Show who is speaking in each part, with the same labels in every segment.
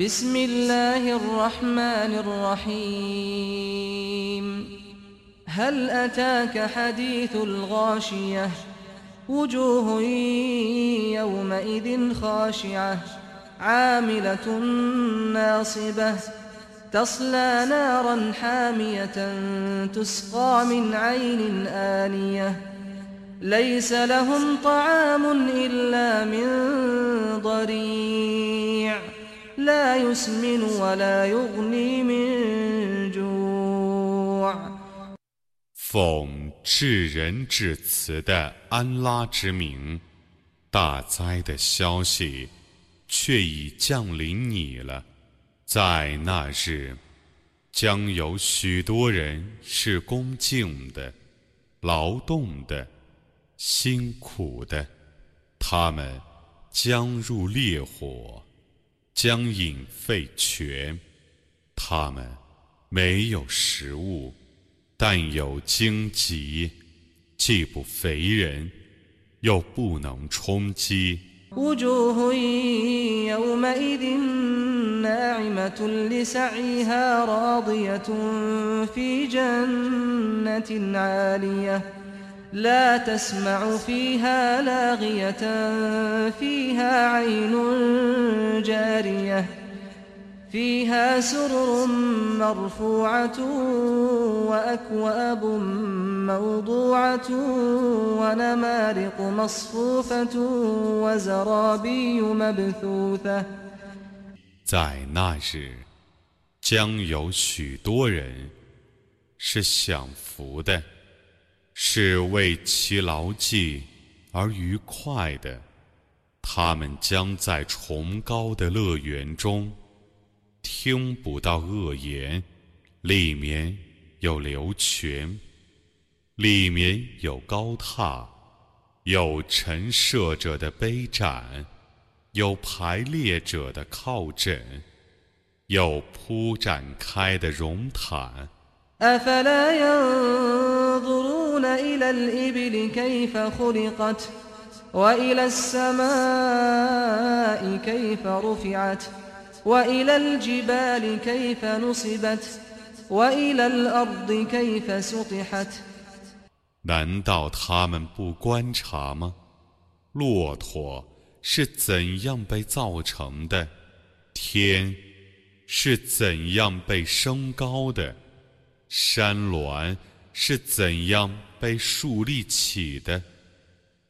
Speaker 1: بسم الله الرحمن الرحيم. هل أتاك حديث الغاشية؟ وجوه يومئذ خاشعة عاملة ناصبة تصلى نارا حامية تسقى من عين آنية. ليس لهم طعام إلا من ضريع. لا يسمن ولا يغني من جوع
Speaker 2: 奉至仁至慈的安拉之名，大灾的消息却已降临你了。在那日，将有许多人是恭敬的、劳动的、辛苦的，他们将入烈火， 将饮废泉，他们没有食物。但有荆棘，既不肥人，又不能充饥。
Speaker 1: وجوه يومئذ ناعمة لسعيها راضية في جنة عالية لا تسمع فيها لاغية فيها عين جارية فيها سرر مرفوعة وأكواب موضوعة ونمارق مصفوفة وزرابي مبثوثة
Speaker 2: 在那日，将有许多人是享福的，是为其牢记而愉快的。 他们将在崇高的乐园中。听不到恶言，里面有流泉，里面有高榻，有陈设者的杯盏，有排列者的靠枕，有铺展开的绒毯。
Speaker 1: وإلى الجبال كيف نصبت وإلى الأرض كيف سطحت
Speaker 2: 难道他们不观察吗？骆驼是怎样被造成的？天是怎样被升高的？山峦是怎样被竖立起的？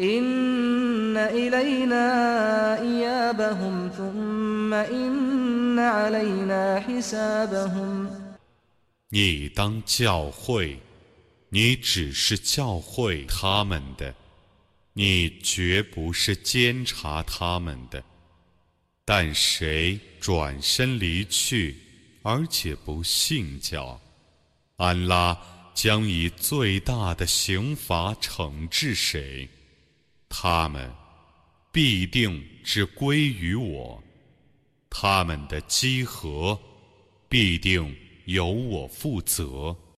Speaker 1: إن إلينا إيابهم ثم إن علينا حسابهم
Speaker 2: 你当教诲你只是教诲他们的，你绝不是监察他们的。但谁转身离去，而且不信教，安拉将以最大的刑罚惩治谁， 他们必定是归于我，他们的积合必定由我负责。